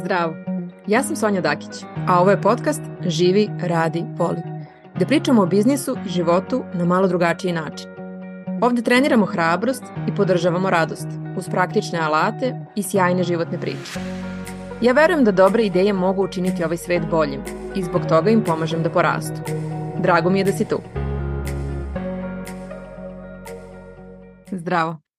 Zdravo, ja sam Sonja Dakić, a ovo je podcast Živi, radi, voli, gde pričamo o biznisu i životu na malo drugačiji način. Ovde treniramo hrabrost i podržavamo radost uz praktične alate i sjajne životne priče. Ja verujem da dobre ideje mogu učiniti ovaj svet boljim i zbog toga im pomažem da porastu. Drago mi je da si tu. Zdravo.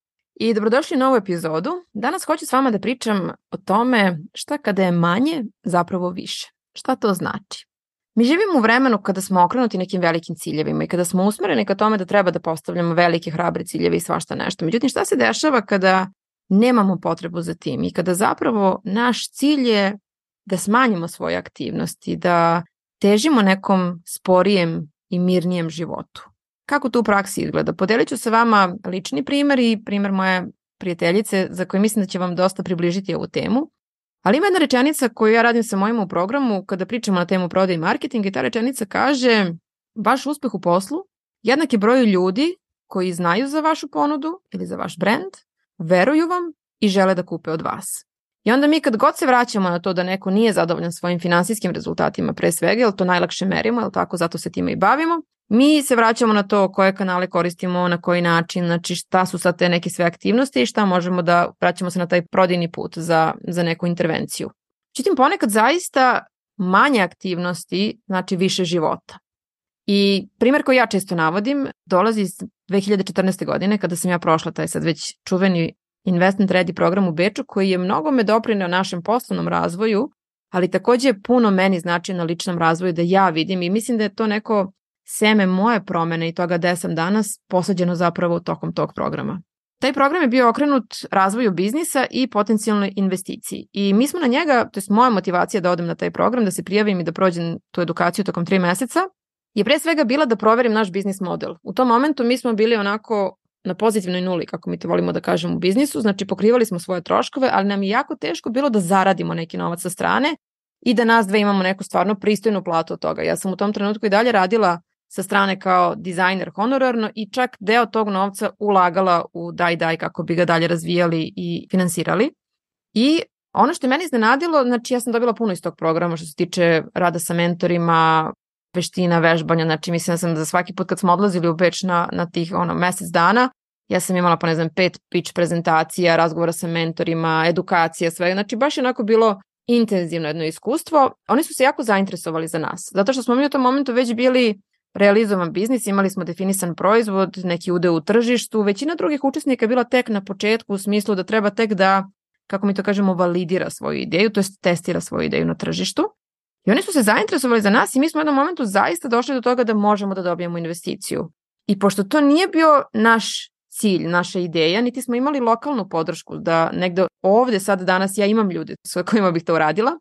I dobrodošli u novu epizodu. Danas hoću s vama da pričam o tome šta kada je manje zapravo više. Šta to znači? Mi živimo u vremenu kada smo okrenuti nekim velikim ciljevima i kada smo usmereni ka tome da treba da postavljamo velike hrabre ciljeve i svašta nešto. Međutim, šta se dešava kada nemamo potrebu za tim i kada zapravo naš cilj je da smanjimo svoje aktivnosti, da težimo nekom sporijem i mirnijem životu. Kako to u praksi izgleda? Podelit ću sa vama lični primer i primer moje prijateljice za koje mislim da će vam dosta približiti ovu temu. Ali ima jedna rečenica koju ja radim sa mojim u programu kada pričamo na temu prodaje i marketing i ta rečenica kaže vaš uspeh u poslu jednak je broju ljudi koji znaju za vašu ponudu ili za vaš brand, veruju vam i žele da kupe od vas. I onda mi kad god se vraćamo na to da neko nije zadovoljan svojim finansijskim rezultatima pre svega, jer to najlakše merimo, jel tako, zato se time i bavimo, mi se vraćamo na to koje kanale koristimo, na koji način, znači šta su sad te neke sve aktivnosti i šta možemo da vraćamo se na taj prodajni put za, za neku intervenciju. Čitim ponekad zaista manje aktivnosti znači više života. I primer koji ja često navodim dolazi iz 2014. godine kada sam ja prošla taj sad već čuveni Investment Ready program u Beču koji je mnogo me doprineo našem poslovnom razvoju, ali takođe je puno meni znači na ličnom razvoju da ja vidim i mislim da je to neko seme moje promene i toga gde sam danas posađeno zapravo tokom tog programa. Taj program je bio okrenut razvoju biznisa i potencijalnoj investiciji. I mi smo na njega, to je moja motivacija da odem na taj program, da se prijavim i da prođem tu edukaciju tokom tri meseca, je pre svega bila da proverim naš biznis model. U tom momentu mi smo bili onako na pozitivnoj nuli, kako mi to volimo da kažemo u biznisu, znači pokrivali smo svoje troškove, ali nam je jako teško bilo da zaradimo neki novac sa strane i da nas dve imamo neku stvarno pristojnu platu od toga. Ja sam u tom trenutku i dalje radila sa strane kao dizajner honorarno i čak deo tog novca ulagala u daj daj kako bi ga dalje razvijali i finansirali. I ono što je meni iznenadilo, znači ja sam dobila puno iz tog programa što se tiče rada sa mentorima, veština, vežbanja, znači mislim da sam za svaki put kad smo odlazili u Beč na, na tih ono, mesec dana, ja sam imala pa ne znam pet pitch prezentacija, razgovora sa mentorima, edukacija, sve, znači baš je onako bilo intenzivno jedno iskustvo. Oni su se jako zainteresovali za nas, zato što smo mi u tom momentu već bili realizovan biznis, imali smo definisan proizvod, neki ude u tržištu, većina drugih učesnika je bila tek na početku u smislu da treba tek da, kako mi to kažemo, validira svoju ideju, to jest testira svoju ideju na tržištu. I oni su se zainteresovali za nas i mi smo u jednom momentu zaista došli do toga da možemo da dobijemo investiciju. I pošto to nije bio naš cilj, naša ideja, niti smo imali lokalnu podršku da negde ovde sad danas ja imam ljude s kojima bih to uradila,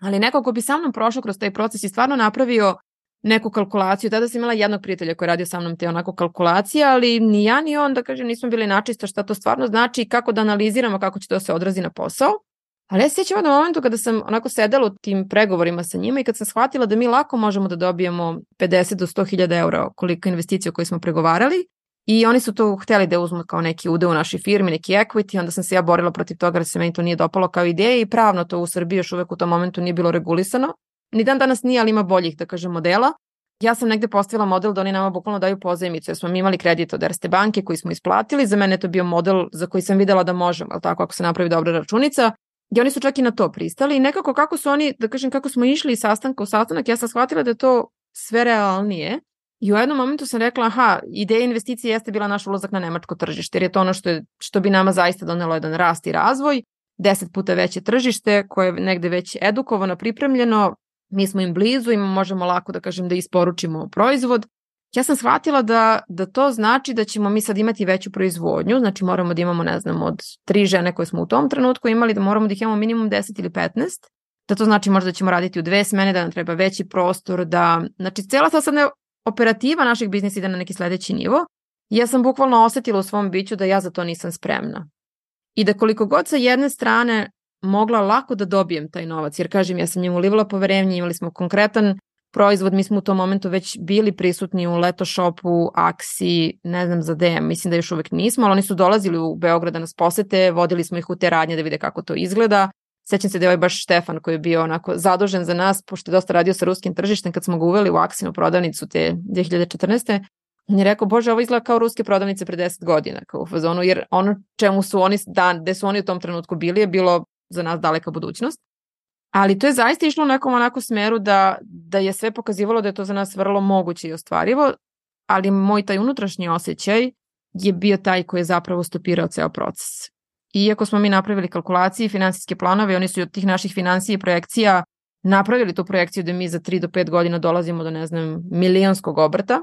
ali neko ko bi sa mnom prošao kroz taj proces i stvarno napravio neku kalkulaciju. Tada sam imala jednog prijatelja koji je radio sa mnom te onako kalkulacije, ali ni ja ni on, da kažem, nismo bili načisto šta to stvarno znači i kako da analiziramo kako će to se odrazi na posao. Ali ja se sjećam na momentu kada sam onako sedela u tim pregovorima sa njima i kad sam shvatila da mi lako možemo da dobijemo 50 do 100 hiljada eura koliko investicija koje smo pregovarali i oni su to hteli da uzmu kao neki ude u našoj firmi, neki equity, onda sam se ja borila protiv toga jer se meni to nije dopalo kao ideja i pravno to u Srbiji još uvek u tom momentu nije bilo regulisano. Ni dan danas nije, ali ima boljih, da kažem, modela. Ja sam negde postavila model da oni nama bukvalno daju pozajmicu, jer smo mi imali kredit od Erste banke koji smo isplatili. Za mene je to bio model za koji sam videla da možemo, ali tako, ako se napravi dobra računica. I oni su čak i na to pristali i nekako kako su oni, da kažem, kako smo išli iz sastanka u sastanak, ja sam shvatila da je to sve realnije. I u jednom momentu sam rekla, aha, ideja investicije jeste bila naš ulazak na nemačko tržište, jer je to ono što, je, što bi nama zaista donelo jedan rast i razvoj, deset puta veće tržište koje je negde već edukovano, pripremljeno, mi smo im blizu i možemo lako da kažem da isporučimo proizvod. Ja sam shvatila da, da to znači da ćemo mi sad imati veću proizvodnju, znači moramo da imamo, ne znam, od tri žene koje smo u tom trenutku imali, da moramo da ih imamo minimum 10 ili 15, da to znači možda da ćemo raditi u dve smene, da nam treba veći prostor, da, znači cela ta sad ne, operativa našeg biznisa ide na neki sledeći nivo. Ja sam bukvalno osetila u svom biću da ja za to nisam spremna. I da koliko god sa jedne strane mogla lako da dobijem taj novac, jer kažem, ja sam njemu ulivala poverenje, imali smo konkretan proizvod, mi smo u tom momentu već bili prisutni u Leto Shopu, Aksi, ne znam za DM, mislim da još uvek nismo, ali oni su dolazili u Beograd da nas posete, vodili smo ih u te radnje da vide kako to izgleda. Sećam se da je ovaj baš Štefan koji je bio onako zadužen za nas, pošto je dosta radio sa ruskim tržištem, kad smo ga uveli u Aksinu prodavnicu te 2014. On je rekao, bože, ovo izgleda kao ruske prodavnice pre 10 godina, kao u fazonu, jer ono čemu su oni, dan, gde su oni u tom trenutku bili, je bilo za nas daleka budućnost. Ali to je zaista išlo u nekom onako smeru da, da je sve pokazivalo da je to za nas vrlo moguće i ostvarivo, ali moj taj unutrašnji osjećaj je bio taj koji je zapravo stopirao ceo proces. Iako smo mi napravili kalkulacije i finansijske planove, oni su od tih naših financija i projekcija napravili tu projekciju da mi za 3 do 5 godina dolazimo do, ne znam, milionskog obrta.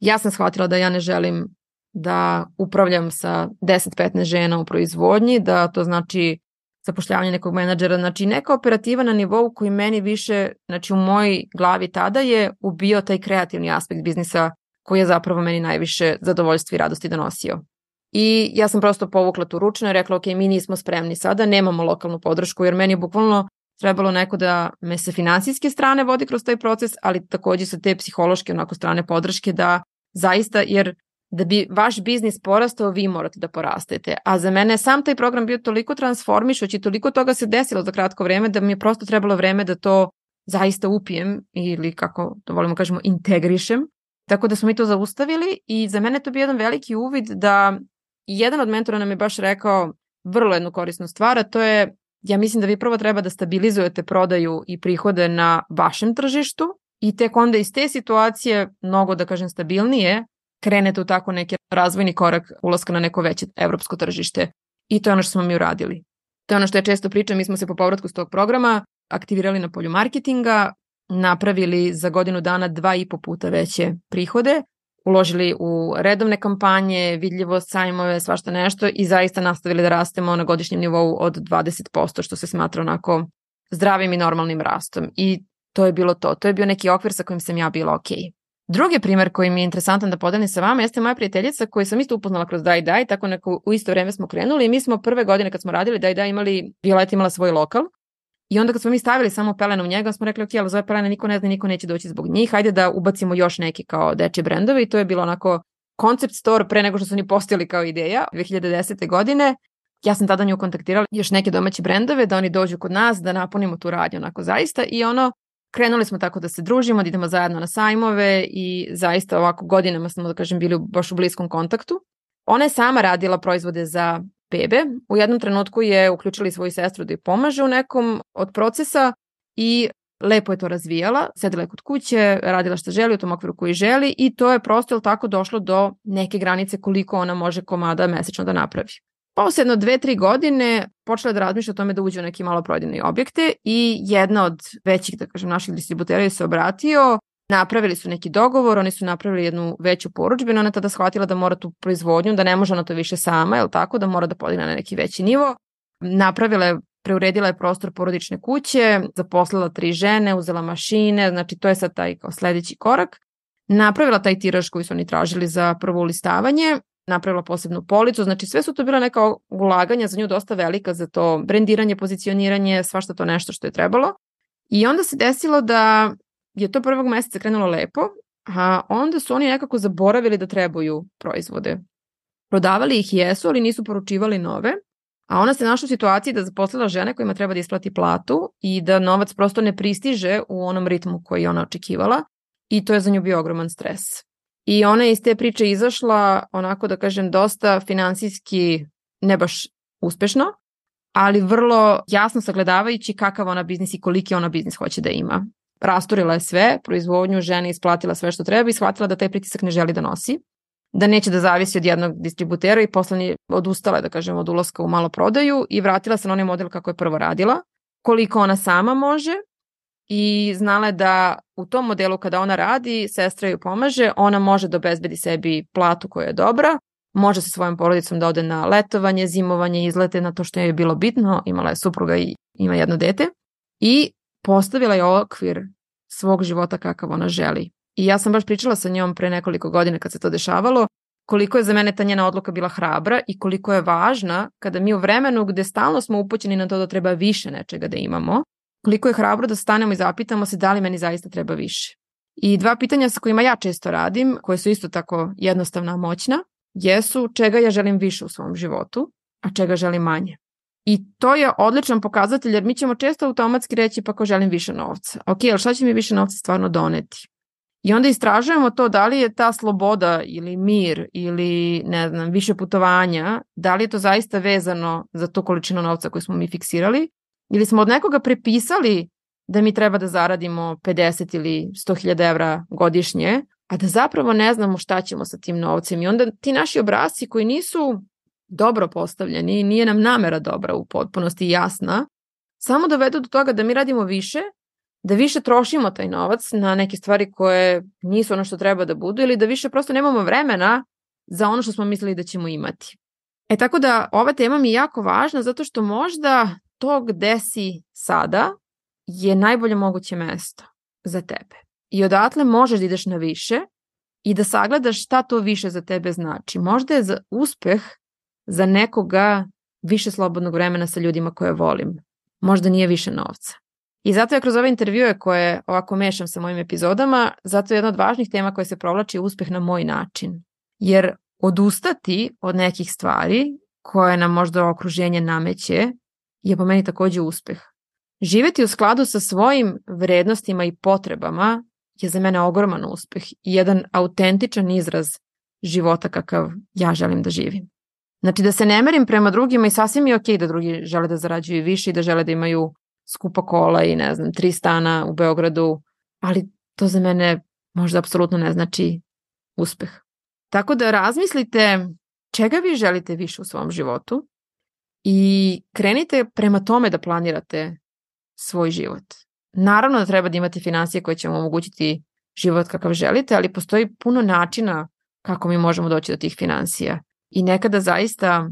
Ja sam shvatila da ja ne želim da upravljam sa 10-15 žena u proizvodnji, da to znači zapošljavanje nekog menadžera, znači neka operativa na nivou koji meni više, znači u mojoj glavi tada je ubio taj kreativni aspekt biznisa koji je zapravo meni najviše zadovoljstva i radosti donosio. I ja sam prosto povukla tu ručno i rekla, ok, mi nismo spremni sada, nemamo lokalnu podršku, jer meni je bukvalno trebalo neko da me sa finansijske strane vodi kroz taj proces, ali takođe sa te psihološke onako strane podrške da zaista, jer da bi vaš biznis porastao, vi morate da porastete. A za mene sam taj program bio toliko transformišući, toliko toga se desilo za kratko vreme da mi je prosto trebalo vreme da to zaista upijem ili kako to volimo kažemo integrišem. Tako da smo mi to zaustavili i za mene to bio jedan veliki uvid da jedan od mentora nam je baš rekao vrlo jednu korisnu stvar, a to je ja mislim da vi prvo treba da stabilizujete prodaju i prihode na vašem tržištu i tek onda iz te situacije mnogo da kažem stabilnije krenete u tako neki razvojni korak ulaska na neko veće evropsko tržište. I to je ono što smo mi uradili. To je ono što ja često pričam, mi smo se po povratku s tog programa aktivirali na polju marketinga, napravili za godinu dana dva i po puta veće prihode, uložili u redovne kampanje, vidljivost, sajmove, svašta nešto i zaista nastavili da rastemo na godišnjem nivou od 20%, što se smatra onako zdravim i normalnim rastom. I to je bilo to. To je bio neki okvir sa kojim sam ja bila okej. Okay. Drugi primer koji mi je interesantan da podelim sa vama jeste moja prijateljica koju sam isto upoznala kroz Daj Daj, tako neko u isto vreme smo krenuli i mi smo prve godine kad smo radili Daj Daj imali, Violeta imala svoj lokal i onda kad smo mi stavili samo pelene u njega, smo rekli, ok, ali zove pelene niko ne zna, niko neće doći zbog njih, hajde da ubacimo još neki kao dečje brendove i to je bilo onako concept store pre nego što su oni postojali kao ideja 2010. godine. Ja sam tada nju kontaktirala još neke domaće brendove da oni dođu kod nas, da napunimo tu radnju onako zaista i ono Krenuli smo tako da se družimo, da idemo zajedno na sajmove i zaista ovako godinama smo, da kažem, bili baš u bliskom kontaktu. Ona je sama radila proizvode za bebe. U jednom trenutku je uključila i svoju sestru da joj pomaže u nekom od procesa i lepo je to razvijala, sedela je kod kuće, radila šta želi u tom okviru koji želi i to je prosto tako došlo do neke granice koliko ona može komada mesečno da napravi. Posle jedno dve, tri godine počela da razmišlja o tome da uđe u neki maloprodajni objekte i jedna od većih, da kažem, naših distributera je se obratio, napravili su neki dogovor, oni su napravili jednu veću poručbenu, ona je tada shvatila da mora tu proizvodnju, da ne može ona to više sama, je tako, da mora da podigne na neki veći nivo. Napravila je preuredila je prostor porodične kuće, zaposlila tri žene, uzela mašine, znači to je sad taj kao sledeći korak. Napravila taj tiraž koji su oni tražili za prvo ulistavanje napravila posebnu policu, znači sve su to bila neka ulaganja za nju dosta velika za to brendiranje, pozicioniranje, svašta to nešto što je trebalo. I onda se desilo da je to prvog meseca krenulo lepo, a onda su oni nekako zaboravili da trebaju proizvode. Prodavali ih jesu, ali nisu poručivali nove, a ona se našla u situaciji da zaposlila žene kojima treba da isplati platu i da novac prosto ne pristiže u onom ritmu koji ona očekivala i to je za nju bio ogroman stres. I ona je iz te priče izašla onako da kažem dosta finansijski ne baš uspešno, ali vrlo jasno sagledavajući kakav ona biznis i koliki ona biznis hoće da ima. Rasturila je sve, proizvodnju, žene isplatila sve što treba i shvatila da taj pritisak ne želi da nosi, da neće da zavisi od jednog distributera i posle odustala je, da kažem, od ulaska u malo prodaju i vratila se na onaj model kako je prvo radila, koliko ona sama može i znala je da u tom modelu kada ona radi, sestra ju pomaže, ona može da obezbedi sebi platu koja je dobra, može sa svojom porodicom da ode na letovanje, zimovanje, izlete na to što je bilo bitno, imala je supruga i ima jedno dete i postavila je okvir svog života kakav ona želi. I ja sam baš pričala sa njom pre nekoliko godina kad se to dešavalo, koliko je za mene ta njena odluka bila hrabra i koliko je važna kada mi u vremenu gde stalno smo upućeni na to da treba više nečega da imamo, koliko je hrabro da stanemo i zapitamo se da li meni zaista treba više. I dva pitanja sa kojima ja često radim, koje su isto tako jednostavna moćna, jesu čega ja želim više u svom životu, a čega želim manje. I to je odličan pokazatelj jer mi ćemo često automatski reći pa ko želim više novca. Ok, ali šta će mi više novca stvarno doneti? I onda istražujemo to da li je ta sloboda ili mir ili ne znam, više putovanja, da li je to zaista vezano za tu količinu novca koju smo mi fiksirali ili smo od nekoga prepisali da mi treba da zaradimo 50 ili 100.000 evra godišnje, a da zapravo ne znamo šta ćemo sa tim novcem. I onda ti naši obrazci koji nisu dobro postavljeni, nije nam namera dobra u potpunosti jasna, samo dovedu do toga da mi radimo više, da više trošimo taj novac na neke stvari koje nisu ono što treba da budu ili da više prosto nemamo vremena za ono što smo mislili da ćemo imati. E tako da ova tema mi je jako važna zato što možda to gde si sada je najbolje moguće mesto za tebe. I odatle možeš da ideš na više i da sagledaš šta to više za tebe znači. Možda je za uspeh za nekoga više slobodnog vremena sa ljudima koje volim. Možda nije više novca. I zato je kroz ove intervjue koje ovako mešam sa mojim epizodama, zato je jedna od važnih tema koja se provlači uspeh na moj način. Jer odustati od nekih stvari koje nam možda okruženje nameće je po meni takođe uspeh. Živeti u skladu sa svojim vrednostima i potrebama je za mene ogroman uspeh i jedan autentičan izraz života kakav ja želim da živim. Znači da se ne merim prema drugima i sasvim je okej okay da drugi žele da zarađuju više i da žele da imaju skupa kola i ne znam, tri stana u Beogradu, ali to za mene možda apsolutno ne znači uspeh. Tako da razmislite čega vi želite više u svom životu i krenite prema tome da planirate svoj život. Naravno da treba da imate financije koje će vam omogućiti život kakav želite, ali postoji puno načina kako mi možemo doći do tih financija. I nekada zaista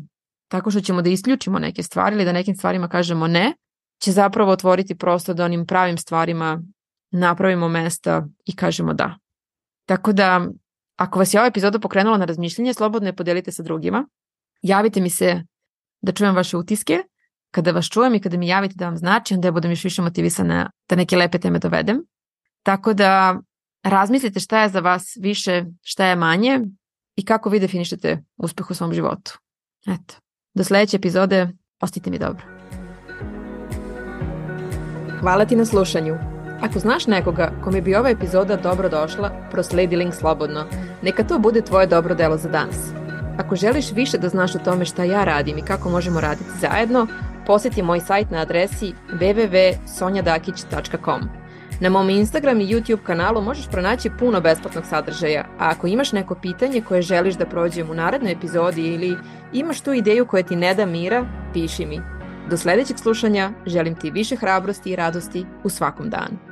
tako što ćemo da isključimo neke stvari ili da nekim stvarima kažemo ne, će zapravo otvoriti prostor da onim pravim stvarima napravimo mesta i kažemo da. Tako da, ako vas je ova epizoda pokrenula na razmišljanje, slobodno je podelite sa drugima. Javite mi se da čujem vaše utiske. Kada vas čujem i kada mi javite da vam znači, onda ja budem još više motivisana da neke lepe teme dovedem. Tako da razmislite šta je za vas više, šta je manje i kako vi definišete uspeh u svom životu. Eto, do sledeće epizode, ostite mi dobro. Hvala ti na slušanju. Ako znaš nekoga kome bi ova epizoda dobro došla, prosledi link slobodno. Neka to bude tvoje dobro delo za danas. Ako želiš više da znaš o tome šta ja radim i kako možemo raditi zajedno, poseti moj sajt na adresi www.sonjadakić.com. Na mom Instagram i YouTube kanalu možeš pronaći puno besplatnog sadržaja, a ako imaš neko pitanje koje želiš da prođem u narednoj epizodi ili imaš tu ideju koja ti ne da mira, piši mi. Do sledećeg slušanja želim ti više hrabrosti i radosti u svakom danu.